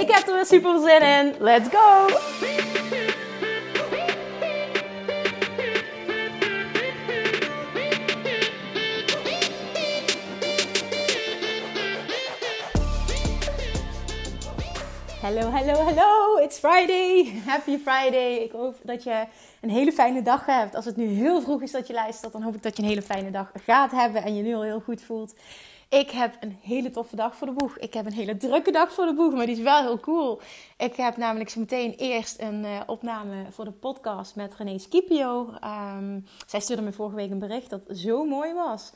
Ik heb er weer super zin in. Let's go! Hallo, hallo, hallo. It's Friday. Happy Friday. Ik hoop dat je een hele fijne dag hebt. Als het nu heel vroeg is dat je luistert, dan hoop ik dat je een hele fijne dag gaat hebben en je nu al heel goed voelt. Ik heb een hele toffe dag voor de boeg. Ik heb een hele drukke dag voor de boeg, maar die is wel heel cool. Ik heb namelijk zo meteen eerst een uh, opname voor de podcast met René Scipio. Um, zij stuurde me vorige week een bericht dat zo mooi was.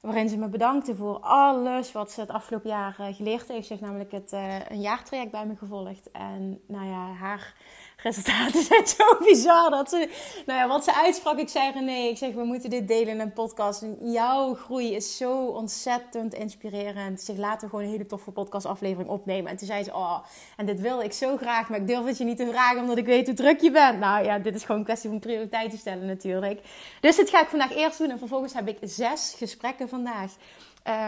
Waarin ze me bedankte voor alles wat ze het afgelopen jaar uh, geleerd heeft. Ze heeft namelijk het, uh, een jaartraject bij me gevolgd. En nou ja, haar resultaten zijn zo bizar. Dat ze, nou ja, wat ze uitsprak, ik zei nee, ik zeg we moeten dit delen in een podcast. En jouw groei is zo ontzettend inspirerend. Zeg laten we gewoon een hele toffe podcastaflevering opnemen. En toen zei ze, oh, en dit wil ik zo graag, maar ik durf het je niet te vragen omdat ik weet hoe druk je bent. Nou ja, dit is gewoon een kwestie van prioriteiten stellen natuurlijk. Dus dit ga ik vandaag eerst doen en vervolgens heb ik zes gesprekken vandaag.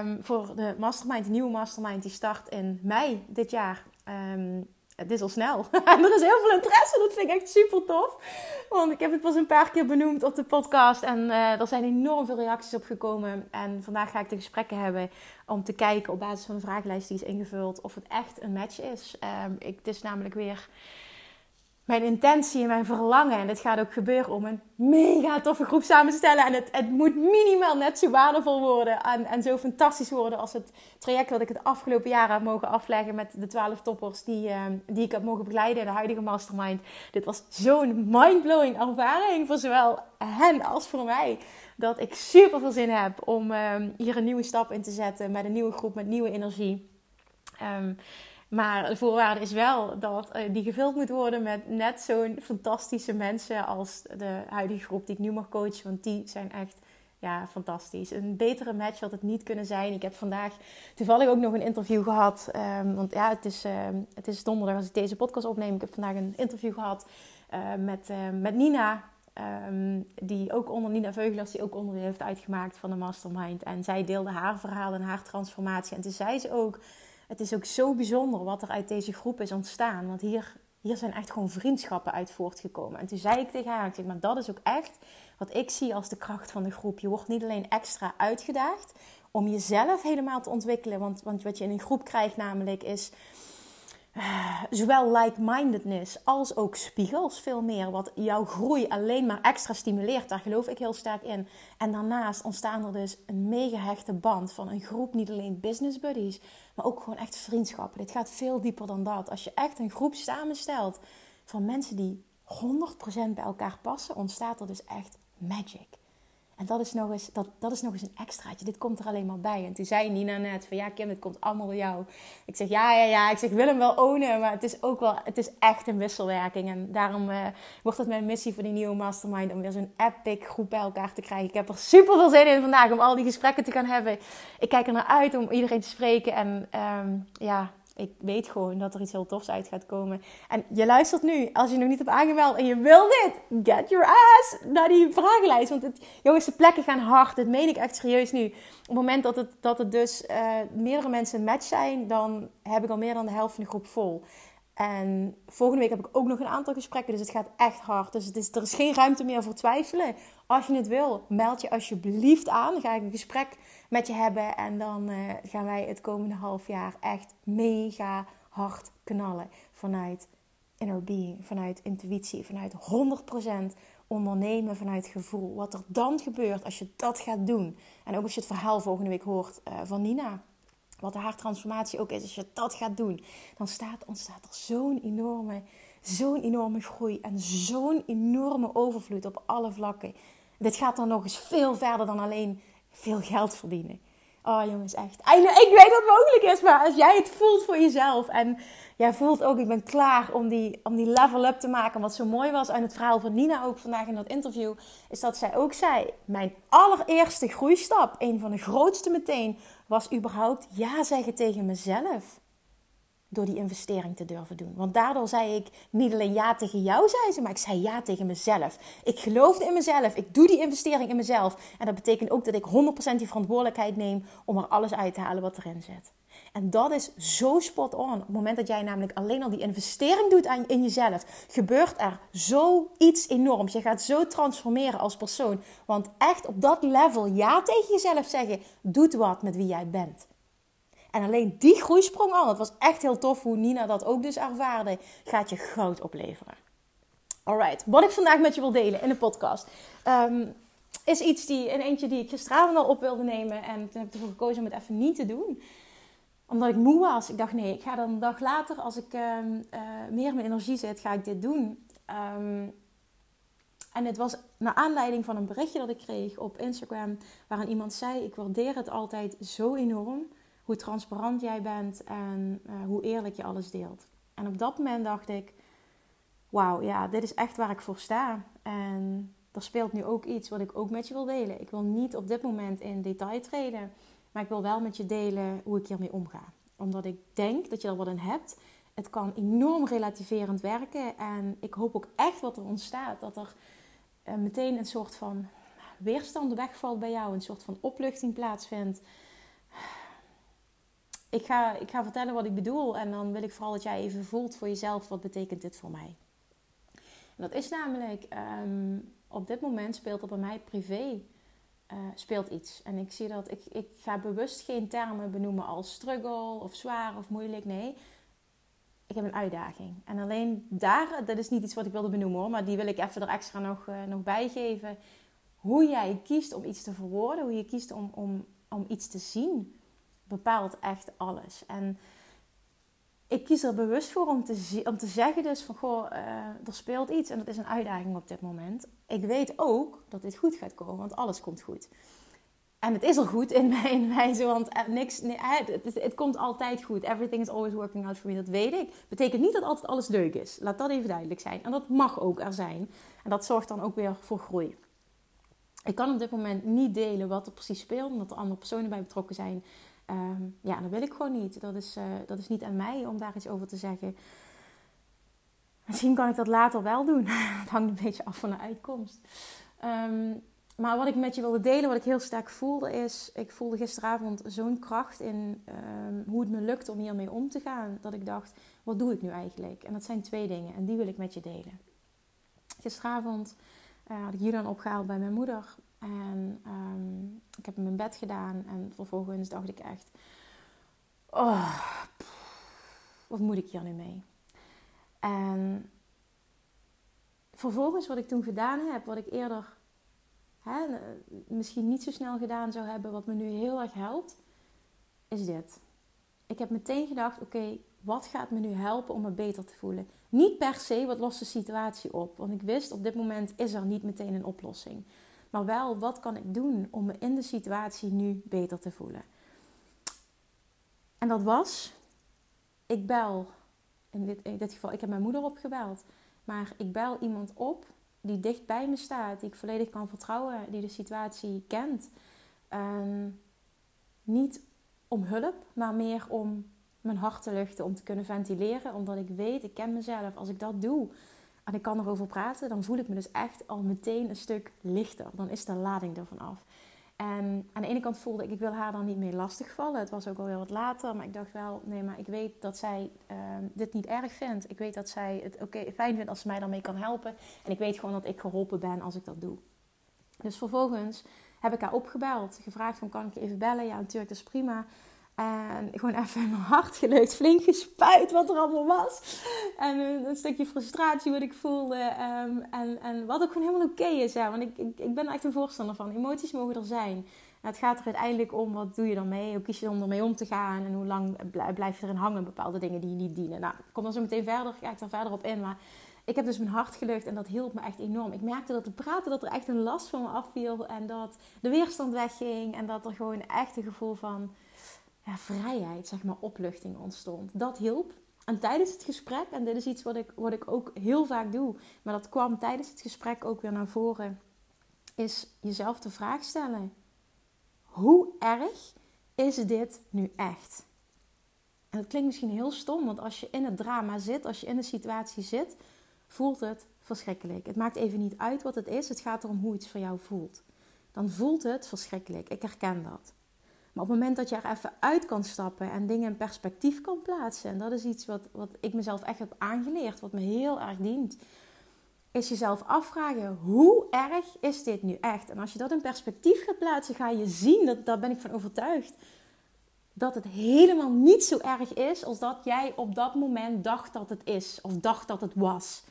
Um, voor de mastermind, de nieuwe mastermind, die start in mei dit jaar. Um, het is al snel. Er is heel veel interesse. Dat vind ik echt super tof. Want ik heb het pas een paar keer benoemd op de podcast. En uh, er zijn enorm veel reacties op gekomen. En vandaag ga ik de gesprekken hebben om te kijken op basis van de vragenlijst die is ingevuld. Of het echt een match is. Um, ik, het is namelijk weer mijn intentie en mijn verlangen, en dit gaat ook gebeuren, om een mega toffe groep samen te stellen. En het, het moet minimaal net zo waardevol worden en, en zo fantastisch worden als het traject dat ik het afgelopen jaar heb mogen afleggen met de 12 toppers die, uh, die ik heb mogen begeleiden in de huidige mastermind. Dit was zo'n mindblowing ervaring voor zowel hen als voor mij. Dat ik super veel zin heb om uh, hier een nieuwe stap in te zetten met een nieuwe groep, met nieuwe energie. Um, maar de voorwaarde is wel dat uh, die gevuld moet worden met net zo'n fantastische mensen als de huidige groep die ik nu mag coachen. Want die zijn echt ja, fantastisch. Een betere match had het niet kunnen zijn. Ik heb vandaag toevallig ook nog een interview gehad. Um, want ja, het is, uh, het is donderdag als ik deze podcast opneem. Ik heb vandaag een interview gehad uh, met, met Nina. Um, die ook onder Nina Veugelers, die ook onderdeel heeft uitgemaakt van de Mastermind. En zij deelde haar verhaal en haar transformatie. En toen zei ze ook het is ook zo bijzonder wat er uit deze groep is ontstaan. Want hier, hier zijn echt gewoon vriendschappen uit voortgekomen. En toen zei ik tegen haar, ik zeg, maar dat is ook echt wat ik zie als de kracht van de groep. Je wordt niet alleen extra uitgedaagd om jezelf helemaal te ontwikkelen. Want, want wat je in een groep krijgt namelijk is zowel like-mindedness als ook spiegels veel meer. Wat jouw groei alleen maar extra stimuleert. Daar geloof ik heel sterk in. En daarnaast ontstaan er dus een mega hechte band van een groep. Niet alleen business buddies, maar ook gewoon echt vriendschappen. Dit gaat veel dieper dan dat. Als je echt een groep samenstelt van mensen die 100% bij elkaar passen, ontstaat er dus echt magic. En dat is, nog eens, dat, dat is nog eens een extraatje. Dit komt er alleen maar bij. En toen zei Nina net van ja Kim, dit komt allemaal door jou. Ik zeg ja, ja, ja. Ik zeg wil hem wel ownen. Maar het is ook wel, het is echt een wisselwerking. En daarom uh, wordt het mijn missie voor die nieuwe mastermind. Om weer zo'n epic groep bij elkaar te krijgen. Ik heb er super veel zin in vandaag om al die gesprekken te gaan hebben. Ik kijk er naar uit om iedereen te spreken. En um, ja, ik weet gewoon dat er iets heel tofs uit gaat komen. En je luistert nu, als je nog niet hebt aangemeld en je wil dit, get your ass naar die vragenlijst. Want jongens, de plekken gaan hard. Dat meen ik echt serieus nu. Op het moment dat het, dat het dus uh, meerdere mensen match zijn, dan heb ik al meer dan de helft van de groep vol. En volgende week heb ik ook nog een aantal gesprekken, dus het gaat echt hard. Dus het is, er is geen ruimte meer voor twijfelen. Als je het wil, meld je alsjeblieft aan. Dan ga ik een gesprek met je hebben. En dan uh, gaan wij het komende half jaar echt mega hard knallen. Vanuit inner being, vanuit intuïtie, vanuit 100% ondernemen, vanuit gevoel. Wat er dan gebeurt als je dat gaat doen. En ook als je het verhaal volgende week hoort uh, van Nina wat haar transformatie ook is, als je dat gaat doen, dan staat, ontstaat er zo'n enorme, zo'n enorme groei en zo'n enorme overvloed op alle vlakken. Dit gaat dan nog eens veel verder dan alleen veel geld verdienen. Oh jongens, echt. Ik weet dat het mogelijk is, maar als jij het voelt voor jezelf en jij voelt ook, ik ben klaar om die, om die level up te maken. Wat zo mooi was aan het verhaal van Nina ook vandaag in dat interview, is dat zij ook zei, mijn allereerste groeistap, een van de grootste meteen, was überhaupt ja zeggen tegen mezelf door die investering te durven doen. Want daardoor zei ik niet alleen ja tegen jou, zei ze, maar ik zei ja tegen mezelf. Ik geloofde in mezelf. Ik doe die investering in mezelf. En dat betekent ook dat ik 100% die verantwoordelijkheid neem om er alles uit te halen wat erin zit. En dat is zo spot on. Op het moment dat jij namelijk alleen al die investering doet in jezelf, gebeurt er zoiets enorms. Je gaat zo transformeren als persoon. Want echt op dat level ja tegen jezelf zeggen, doet wat met wie jij bent. En alleen die groeisprong al, het was echt heel tof hoe Nina dat ook dus ervaarde, gaat je goud opleveren. Alright, wat ik vandaag met je wil delen in de podcast. Um, is iets die, in eentje die ik gisteravond al op wilde nemen. En toen heb ik ervoor gekozen om het even niet te doen. Omdat ik moe was. Ik dacht, nee, ik ga dan een dag later, als ik uh, uh, meer mijn energie zit, ga ik dit doen. Um, en het was naar aanleiding van een berichtje dat ik kreeg op Instagram. Waarin iemand zei, ik waardeer het altijd zo enorm hoe transparant jij bent en uh, hoe eerlijk je alles deelt. En op dat moment dacht ik: Wauw, ja, dit is echt waar ik voor sta. En er speelt nu ook iets wat ik ook met je wil delen. Ik wil niet op dit moment in detail treden, maar ik wil wel met je delen hoe ik hiermee omga. Omdat ik denk dat je er wat in hebt. Het kan enorm relativerend werken. En ik hoop ook echt wat er ontstaat. Dat er uh, meteen een soort van weerstand wegvalt bij jou. Een soort van opluchting plaatsvindt ik ga, ik ga vertellen wat ik bedoel. En dan wil ik vooral dat jij even voelt voor jezelf. Wat betekent dit voor mij? En dat is namelijk... Um, op dit moment speelt er bij mij privé... Uh, speelt iets. En ik zie dat... Ik, ik ga bewust geen termen benoemen als struggle of zwaar of moeilijk. Nee. Ik heb een uitdaging. En alleen daar... Dat is niet iets wat ik wilde benoemen hoor. Maar die wil ik even er extra nog, uh, nog bijgeven. Hoe jij kiest om iets te verwoorden. Hoe je kiest om, om, om iets te zien bepaalt echt alles. En ik kies er bewust voor om te, om te zeggen dus van... Goh, uh, er speelt iets en dat is een uitdaging op dit moment. Ik weet ook dat dit goed gaat komen, want alles komt goed. En het is al goed in mij, in mij zo, want eh, niks, nee, het, het, het, komt altijd goed. Everything is always working out for me, dat weet ik. Betekent niet dat altijd alles leuk is. Laat dat even duidelijk zijn. En dat mag ook er zijn. En dat zorgt dan ook weer voor groei. Ik kan op dit moment niet delen wat er precies speelt, omdat er andere personen bij betrokken zijn. Um, ja, dat wil ik gewoon niet. Dat is, uh, dat is niet aan mij om daar iets over te zeggen. Misschien kan ik dat later wel doen. Het hangt een beetje af van de uitkomst. Um, maar wat ik met je wilde delen, wat ik heel sterk voelde, is... Ik voelde gisteravond zo'n kracht in um, hoe het me lukt om hiermee om te gaan. Dat ik dacht, wat doe ik nu eigenlijk? En dat zijn twee dingen. En die wil ik met je delen. Gisteravond uh, had ik Julian opgehaald bij mijn moeder. En um, ik heb hem in bed gedaan. En vervolgens dacht ik echt... Oh, wat moet ik hier nu mee? En vervolgens wat ik toen gedaan heb, wat ik eerder hè, misschien niet zo snel gedaan zou hebben, wat me nu heel erg helpt, is dit. Ik heb meteen gedacht, oké, wat gaat me nu helpen om me beter te voelen? Niet per se wat lost de situatie op, want ik wist op dit moment is er niet meteen een oplossing. Maar wel, wat kan ik doen om me in de situatie nu beter te voelen? En dat was, ik bel, in dit, in dit geval, ik heb mijn moeder opgebeld. Maar ik bel iemand op die dicht bij me staat, die ik volledig kan vertrouwen, die de situatie kent. Um, niet om hulp, maar meer om mijn hart te luchten, om te kunnen ventileren. Omdat ik weet, ik ken mezelf. Als ik dat doe, en ik kan erover praten, dan voel ik me dus echt al meteen een stuk lichter. Dan is de lading ervan af. En aan de ene kant voelde ik, ik wil haar dan niet meer lastigvallen. Het was ook alweer wat later, maar ik dacht wel, nee, maar ik weet dat zij uh, dit niet erg vindt. Ik weet dat zij het oké fijn vindt als ze mij daarmee kan helpen. En ik weet gewoon dat ik geholpen ben als ik dat doe. Dus vervolgens heb ik haar opgebeld, gevraagd van, kan ik je even bellen? Ja, natuurlijk, dat is prima. En gewoon even in mijn hart gelukt, flink gespuit wat er allemaal was. En een, stukje frustratie wat ik voelde. Um, en, en wat ook gewoon helemaal oké is. Ja. Want ik, ik, ben echt een voorstander van. Emoties mogen er zijn. het gaat er uiteindelijk om, wat doe je ermee? Hoe kies je om ermee om te gaan? En hoe lang blijf je erin hangen? Bepaalde dingen die je niet dienen. Nou, ik kom dan zo meteen verder, ga ik daar verder op in. Maar ik heb dus mijn hart gelucht en dat hielp me echt enorm. Ik merkte dat te praten dat er echt een last van me afviel en dat de weerstand wegging en dat er gewoon echt een gevoel van vrijheid, zeg maar, opluchting ontstond. Dat hielp. En tijdens het gesprek, en dit is iets wat ik, wat ik ook heel vaak doe, maar dat kwam tijdens het gesprek ook weer naar voren, is jezelf de vraag stellen: hoe erg is dit nu echt? En dat klinkt misschien heel stom, want als je in het drama zit, als je in de situatie zit, voelt het verschrikkelijk. Het maakt even niet uit wat het is, het gaat erom hoe iets voor jou voelt. Dan voelt het verschrikkelijk. Ik herken dat. Maar op het moment dat je er even uit kan stappen en dingen in perspectief kan plaatsen, en dat is iets wat, wat ik mezelf echt heb aangeleerd, wat me heel erg dient, is jezelf afvragen: hoe erg is dit nu echt? En als je dat in perspectief gaat plaatsen, ga je zien, dat, daar ben ik van overtuigd, dat het helemaal niet zo erg is als dat jij op dat moment dacht dat het is of dacht dat het was.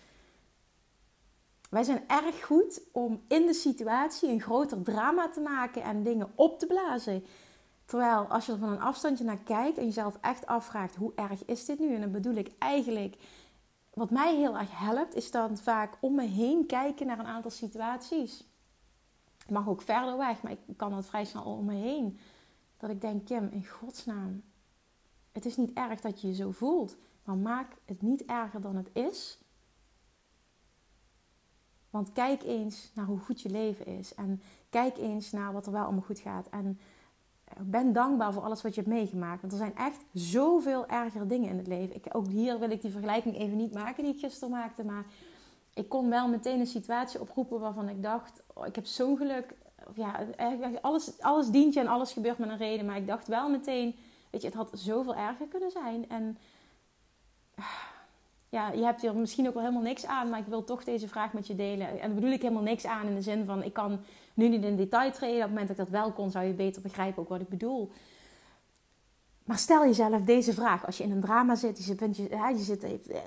Wij zijn erg goed om in de situatie een groter drama te maken en dingen op te blazen. Terwijl als je er van een afstandje naar kijkt en jezelf echt afvraagt hoe erg is dit nu? En dan bedoel ik eigenlijk, wat mij heel erg helpt, is dan vaak om me heen kijken naar een aantal situaties. Ik mag ook verder weg, maar ik kan dat vrij snel om me heen. Dat ik denk, Kim, in godsnaam, het is niet erg dat je je zo voelt, maar maak het niet erger dan het is. Want kijk eens naar hoe goed je leven is. En kijk eens naar wat er wel allemaal goed gaat. En ben dankbaar voor alles wat je hebt meegemaakt. Want er zijn echt zoveel ergere dingen in het leven. Ik, ook hier wil ik die vergelijking even niet maken die ik gisteren maakte. Maar ik kon wel meteen een situatie oproepen waarvan ik dacht... Oh, ik heb zo'n geluk. Ja, alles, alles dient je en alles gebeurt met een reden. Maar ik dacht wel meteen... Weet je, het had zoveel erger kunnen zijn. En ja, je hebt hier misschien ook wel helemaal niks aan, maar ik wil toch deze vraag met je delen. En bedoel ik helemaal niks aan in de zin van, ik kan nu niet in detail treden. Op het moment dat ik dat wel kon, zou je beter begrijpen ook wat ik bedoel. Maar stel jezelf deze vraag. Als je in een drama zit, je, bent, je, je zit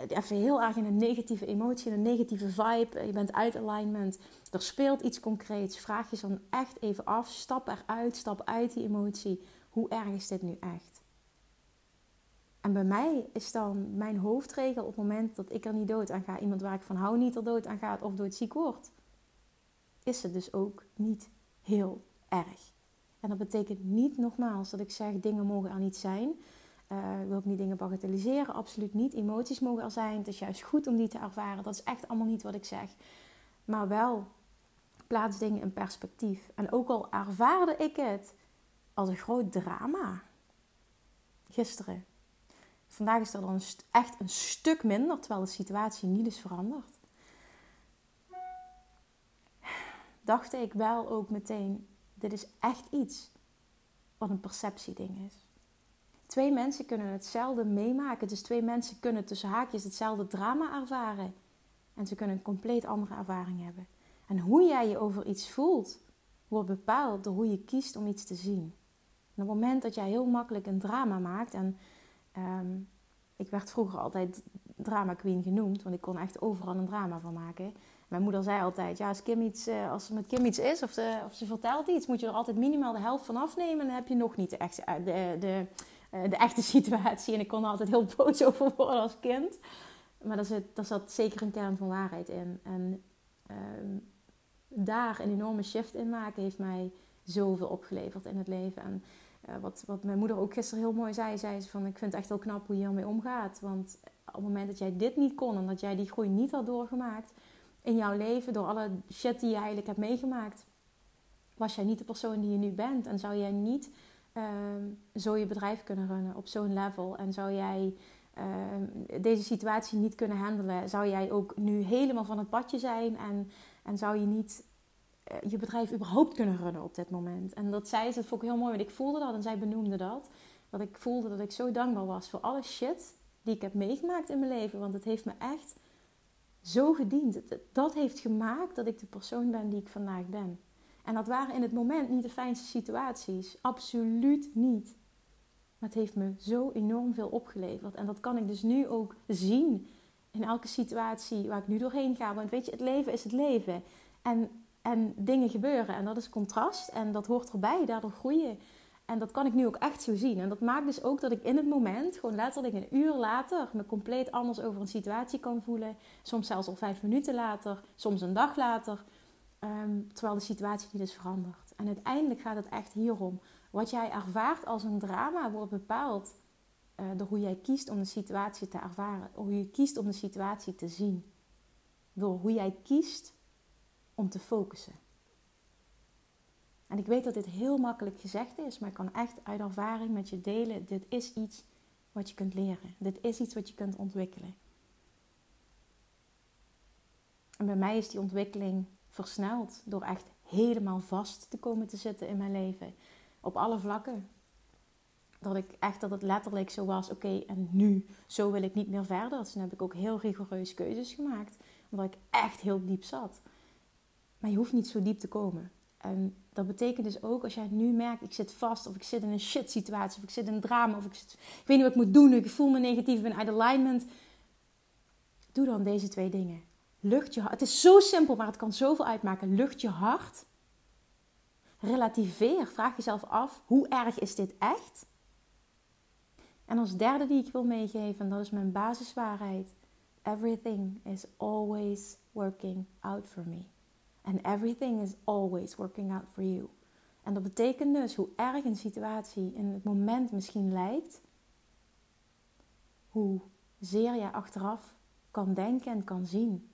even heel erg in een negatieve emotie, een negatieve vibe. Je bent uit alignment. Er speelt iets concreets. Vraag je dan echt even af. Stap eruit, stap uit die emotie. Hoe erg is dit nu echt? En bij mij is dan mijn hoofdregel op het moment dat ik er niet dood aan ga, iemand waar ik van hou niet er dood aan gaat of dood ziek wordt, is het dus ook niet heel erg. En dat betekent niet nogmaals dat ik zeg dingen mogen er niet zijn. Uh, ik wil ook niet dingen bagatelliseren, absoluut niet. Emoties mogen er zijn. Het is juist goed om die te ervaren. Dat is echt allemaal niet wat ik zeg. Maar wel plaats dingen in perspectief. En ook al ervaarde ik het als een groot drama. Gisteren Vandaag is er dan echt een stuk minder, terwijl de situatie niet is veranderd. Dacht ik wel ook meteen, dit is echt iets wat een perceptieding is. Twee mensen kunnen hetzelfde meemaken, dus twee mensen kunnen tussen haakjes hetzelfde drama ervaren. En ze kunnen een compleet andere ervaring hebben. En hoe jij je over iets voelt, wordt bepaald door hoe je kiest om iets te zien. En op het moment dat jij heel makkelijk een drama maakt en Ehm, ik werd vroeger altijd drama queen genoemd, want ik kon echt overal een drama van maken. Mijn moeder zei altijd, ja, als, Kim iets, eh, als er met Kim iets is of, de, of ze vertelt iets, moet je er altijd minimaal de helft van afnemen en dan heb je nog niet de echte, eh, de, de, eh, de echte situatie. En ik kon er altijd heel boos over worden als kind. Maar daar zat, zat zeker een kern van waarheid in. En ehm, daar een enorme shift in maken heeft mij zoveel opgeleverd in het leven. En wat, wat mijn moeder ook gisteren heel mooi zei, zei ze van ik vind het echt heel knap hoe je hiermee omgaat. Want op het moment dat jij dit niet kon en dat jij die groei niet had doorgemaakt in jouw leven, door alle shit die je eigenlijk hebt meegemaakt, was jij niet de persoon die je nu bent. En zou jij niet ehm, zo je bedrijf kunnen runnen op zo'n level. En zou jij ehm, deze situatie niet kunnen handelen, zou jij ook nu helemaal van het padje zijn en, en zou je niet eh, je bedrijf überhaupt kunnen runnen op dit moment. En dat zei ze, dat vond ik heel mooi, want ik voelde dat en zij benoemde dat. Dat ik voelde dat ik zo dankbaar was voor alle shit die ik heb meegemaakt in mijn leven. Want het heeft me echt zo gediend. Dat heeft gemaakt dat ik de persoon ben die ik vandaag ben. En dat waren in het moment niet de fijnste situaties. Absoluut niet. Maar het heeft me zo enorm veel opgeleverd. En dat kan ik dus nu ook zien in elke situatie waar ik nu doorheen ga. Want weet je, het leven is het leven. En en dingen gebeuren. En dat is contrast en dat hoort erbij. Daardoor groei je. En dat kan ik nu ook echt zo zien. En dat maakt dus ook dat ik in het moment, gewoon letterlijk een uur later, me compleet anders over een situatie kan voelen. Soms zelfs al vijf minuten later, soms een dag later. Ehm, terwijl de situatie niet is veranderd. En uiteindelijk gaat het echt hierom. Wat jij ervaart als een drama wordt bepaald uh, door hoe jij kiest om de situatie te ervaren. Hoe je kiest om de situatie te zien. Door hoe jij kiest om te focussen. En ik weet dat dit heel makkelijk gezegd is, maar ik kan echt uit ervaring met je delen. Dit is iets wat je kunt leren. Dit is iets wat je kunt ontwikkelen. En bij mij is die ontwikkeling versneld door echt helemaal vast te komen te zitten in mijn leven. Op alle vlakken. Dat ik echt dat het letterlijk zo was, oké, en nu, zo wil ik niet meer verder. Dus toen heb ik ook heel rigoureus keuzes gemaakt. Omdat ik echt heel diep zat. Maar je hoeft niet zo diep te komen. En dat betekent dus ook als jij nu merkt, ik zit vast, of ik zit in een shit situatie, of ik zit in een drama, of ik, ik weet niet wat ik moet doen, ik voel me negatief, ik ben uit alignment. Doe dan deze twee dingen. Lucht je hart. Het is zo simpel, maar het kan zoveel uitmaken. Lucht je hart. Relativeer. Vraag jezelf af, hoe erg is dit echt? En als derde die ik wil meegeven, en dat is mijn basiswaarheid. Everything is always working out for me. And everything is always working out for you. En dat betekent dus hoe erg een situatie in het moment misschien lijkt, hoe zeer je achteraf kan denken en kan zien.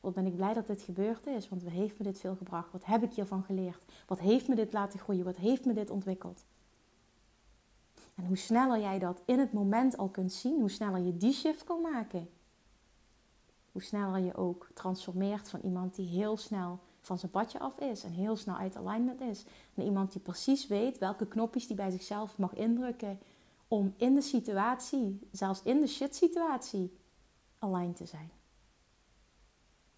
Wat ben ik blij dat dit gebeurd is, want wat heeft me dit veel gebracht? Wat heb ik hiervan geleerd? Wat heeft me dit laten groeien? Wat heeft me dit ontwikkeld? En hoe sneller jij dat in het moment al kunt zien, hoe sneller je die shift kan maken, hoe sneller je ook transformeert van iemand die heel snel van zijn badje af is en heel snel uit alignment is. Naar iemand die precies weet welke knopjes die bij zichzelf mag indrukken om in de situatie, zelfs in de shit situatie, aligned te zijn.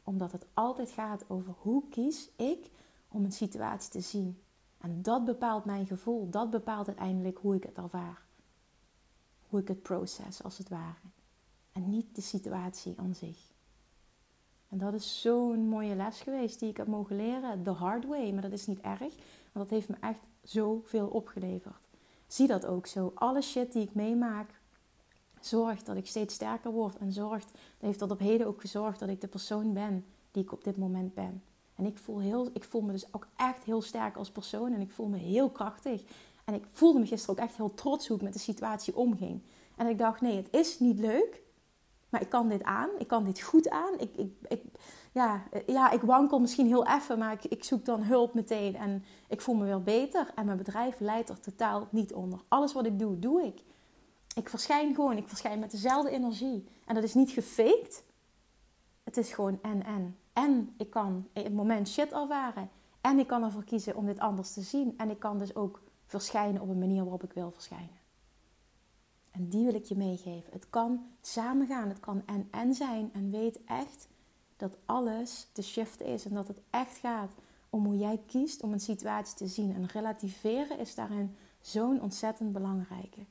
Omdat het altijd gaat over hoe kies ik om een situatie te zien. En dat bepaalt mijn gevoel, dat bepaalt uiteindelijk hoe ik het ervaar. Hoe ik het proces als het ware. En niet de situatie aan zich. En dat is zo'n mooie les geweest die ik heb mogen leren. The hard way. Maar dat is niet erg. Want dat heeft me echt zoveel opgeleverd. Zie dat ook zo. Alle shit die ik meemaak, zorgt dat ik steeds sterker word. En zorgt, dat heeft dat op heden ook gezorgd dat ik de persoon ben die ik op dit moment ben. En ik voel, heel, ik voel me dus ook echt heel sterk als persoon. En ik voel me heel krachtig. En ik voelde me gisteren ook echt heel trots hoe ik met de situatie omging. En ik dacht, nee, het is niet leuk. Maar ik kan dit aan, ik kan dit goed aan. Ik, ik, ja, ja, ik wankel misschien heel even, maar ik, ik zoek dan hulp meteen en ik voel me weer beter. En mijn bedrijf leidt er totaal niet onder. Alles wat ik doe, doe ik. Ik verschijn gewoon, ik verschijn met dezelfde energie. En dat is niet gefaked. Het is gewoon en en. En ik kan in het moment shit ervaren. En ik kan ervoor kiezen om dit anders te zien. En ik kan dus ook verschijnen op een manier waarop ik wil verschijnen. En die wil ik je meegeven. Het kan samengaan, het kan en-en zijn. En weet echt dat alles de shift is en dat het echt gaat om hoe jij kiest om een situatie te zien. En relativeren is daarin zo'n ontzettend belangrijke.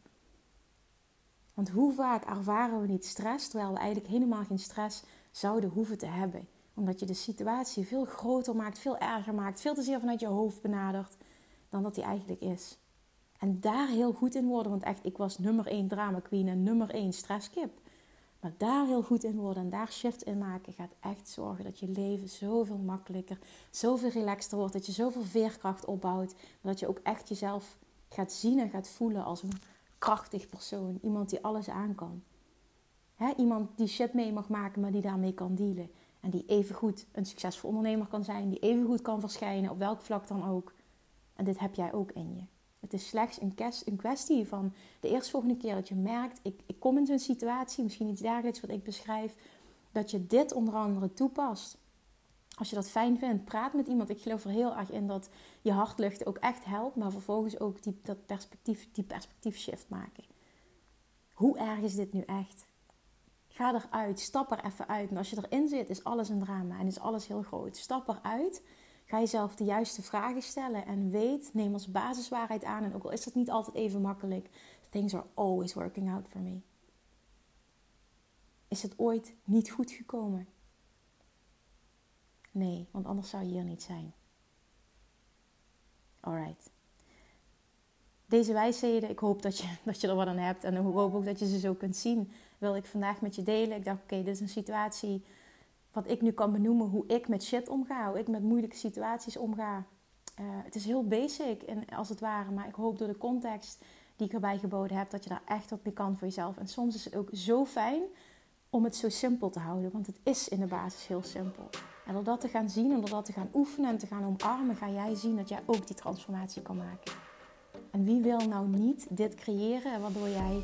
Want hoe vaak ervaren we niet stress, terwijl we eigenlijk helemaal geen stress zouden hoeven te hebben. Omdat je de situatie veel groter maakt, veel erger maakt, veel te zeer vanuit je hoofd benadert dan dat die eigenlijk is. En daar heel goed in worden. Want echt, ik was nummer één drama queen en nummer één stresskip. Maar daar heel goed in worden en daar shift in maken gaat echt zorgen dat je leven zoveel makkelijker, zoveel relaxter wordt. Dat je zoveel veerkracht opbouwt. Dat je ook echt jezelf gaat zien en gaat voelen als een krachtig persoon. Iemand die alles aan kan. iemand die shit mee mag maken, maar die daarmee kan dealen. En die even goed een succesvol ondernemer kan zijn. Die even goed kan verschijnen, op welk vlak dan ook. En dit heb jij ook in je. Het is slechts een, kwestie van de eerstvolgende keer dat je merkt, ik, ik kom in zo'n situatie, misschien iets dergelijks wat ik beschrijf, dat je dit onder andere toepast. Als je dat fijn vindt, praat met iemand. Ik geloof er heel erg in dat je hartlucht ook echt helpt, maar vervolgens ook die, dat perspectief, die perspectief shift maken. Hoe erg is dit nu echt? Ga eruit, stap er even uit. En als je erin zit, is alles een drama en is alles heel groot. Stap eruit Ga jezelf de juiste vragen stellen en weet, neem als basiswaarheid aan. En ook al is dat niet altijd even makkelijk, things are always working out for me. Is het ooit niet goed gekomen? Nee, want anders zou je hier niet zijn. Alright. deze wijsheden, ik hoop dat je, dat je er wat aan hebt. En ik hoop ook dat je ze zo kunt zien. Wil ik vandaag met je delen. Ik dacht, oké, dit is een situatie wat ik nu kan benoemen. Hoe ik met shit omga. Hoe ik met moeilijke situaties omga. Uh, het is heel basic, en, als het ware. Maar ik hoop door de context die ik erbij geboden heb, dat je daar echt op je kan voor jezelf. En soms is het ook zo fijn om het zo simpel te houden. Want het is in de basis heel simpel. En door dat te gaan zien en door dat te gaan oefenen en te gaan omarmen, ga jij zien dat jij ook die transformatie kan maken. En wie wil nou niet dit creëren waardoor jij,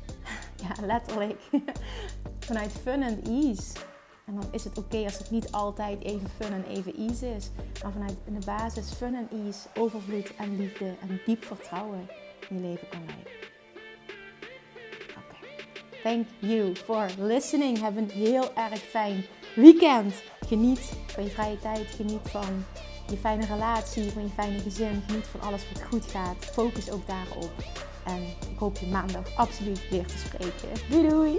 ja, letterlijk vanuit fun en ease. En dan is het oké als het niet altijd even fun en even ease is. Maar vanuit de basis fun en ease, overvloed en liefde en diep vertrouwen in je leven kan leiden. Oké. Thank you for listening. Heb een heel erg fijn weekend. Geniet van je vrije tijd. Geniet van je fijne relatie, van je fijne gezin. Geniet van alles wat goed gaat. Focus ook daarop. En ik hoop je maandag absoluut weer te spreken. Doei doei!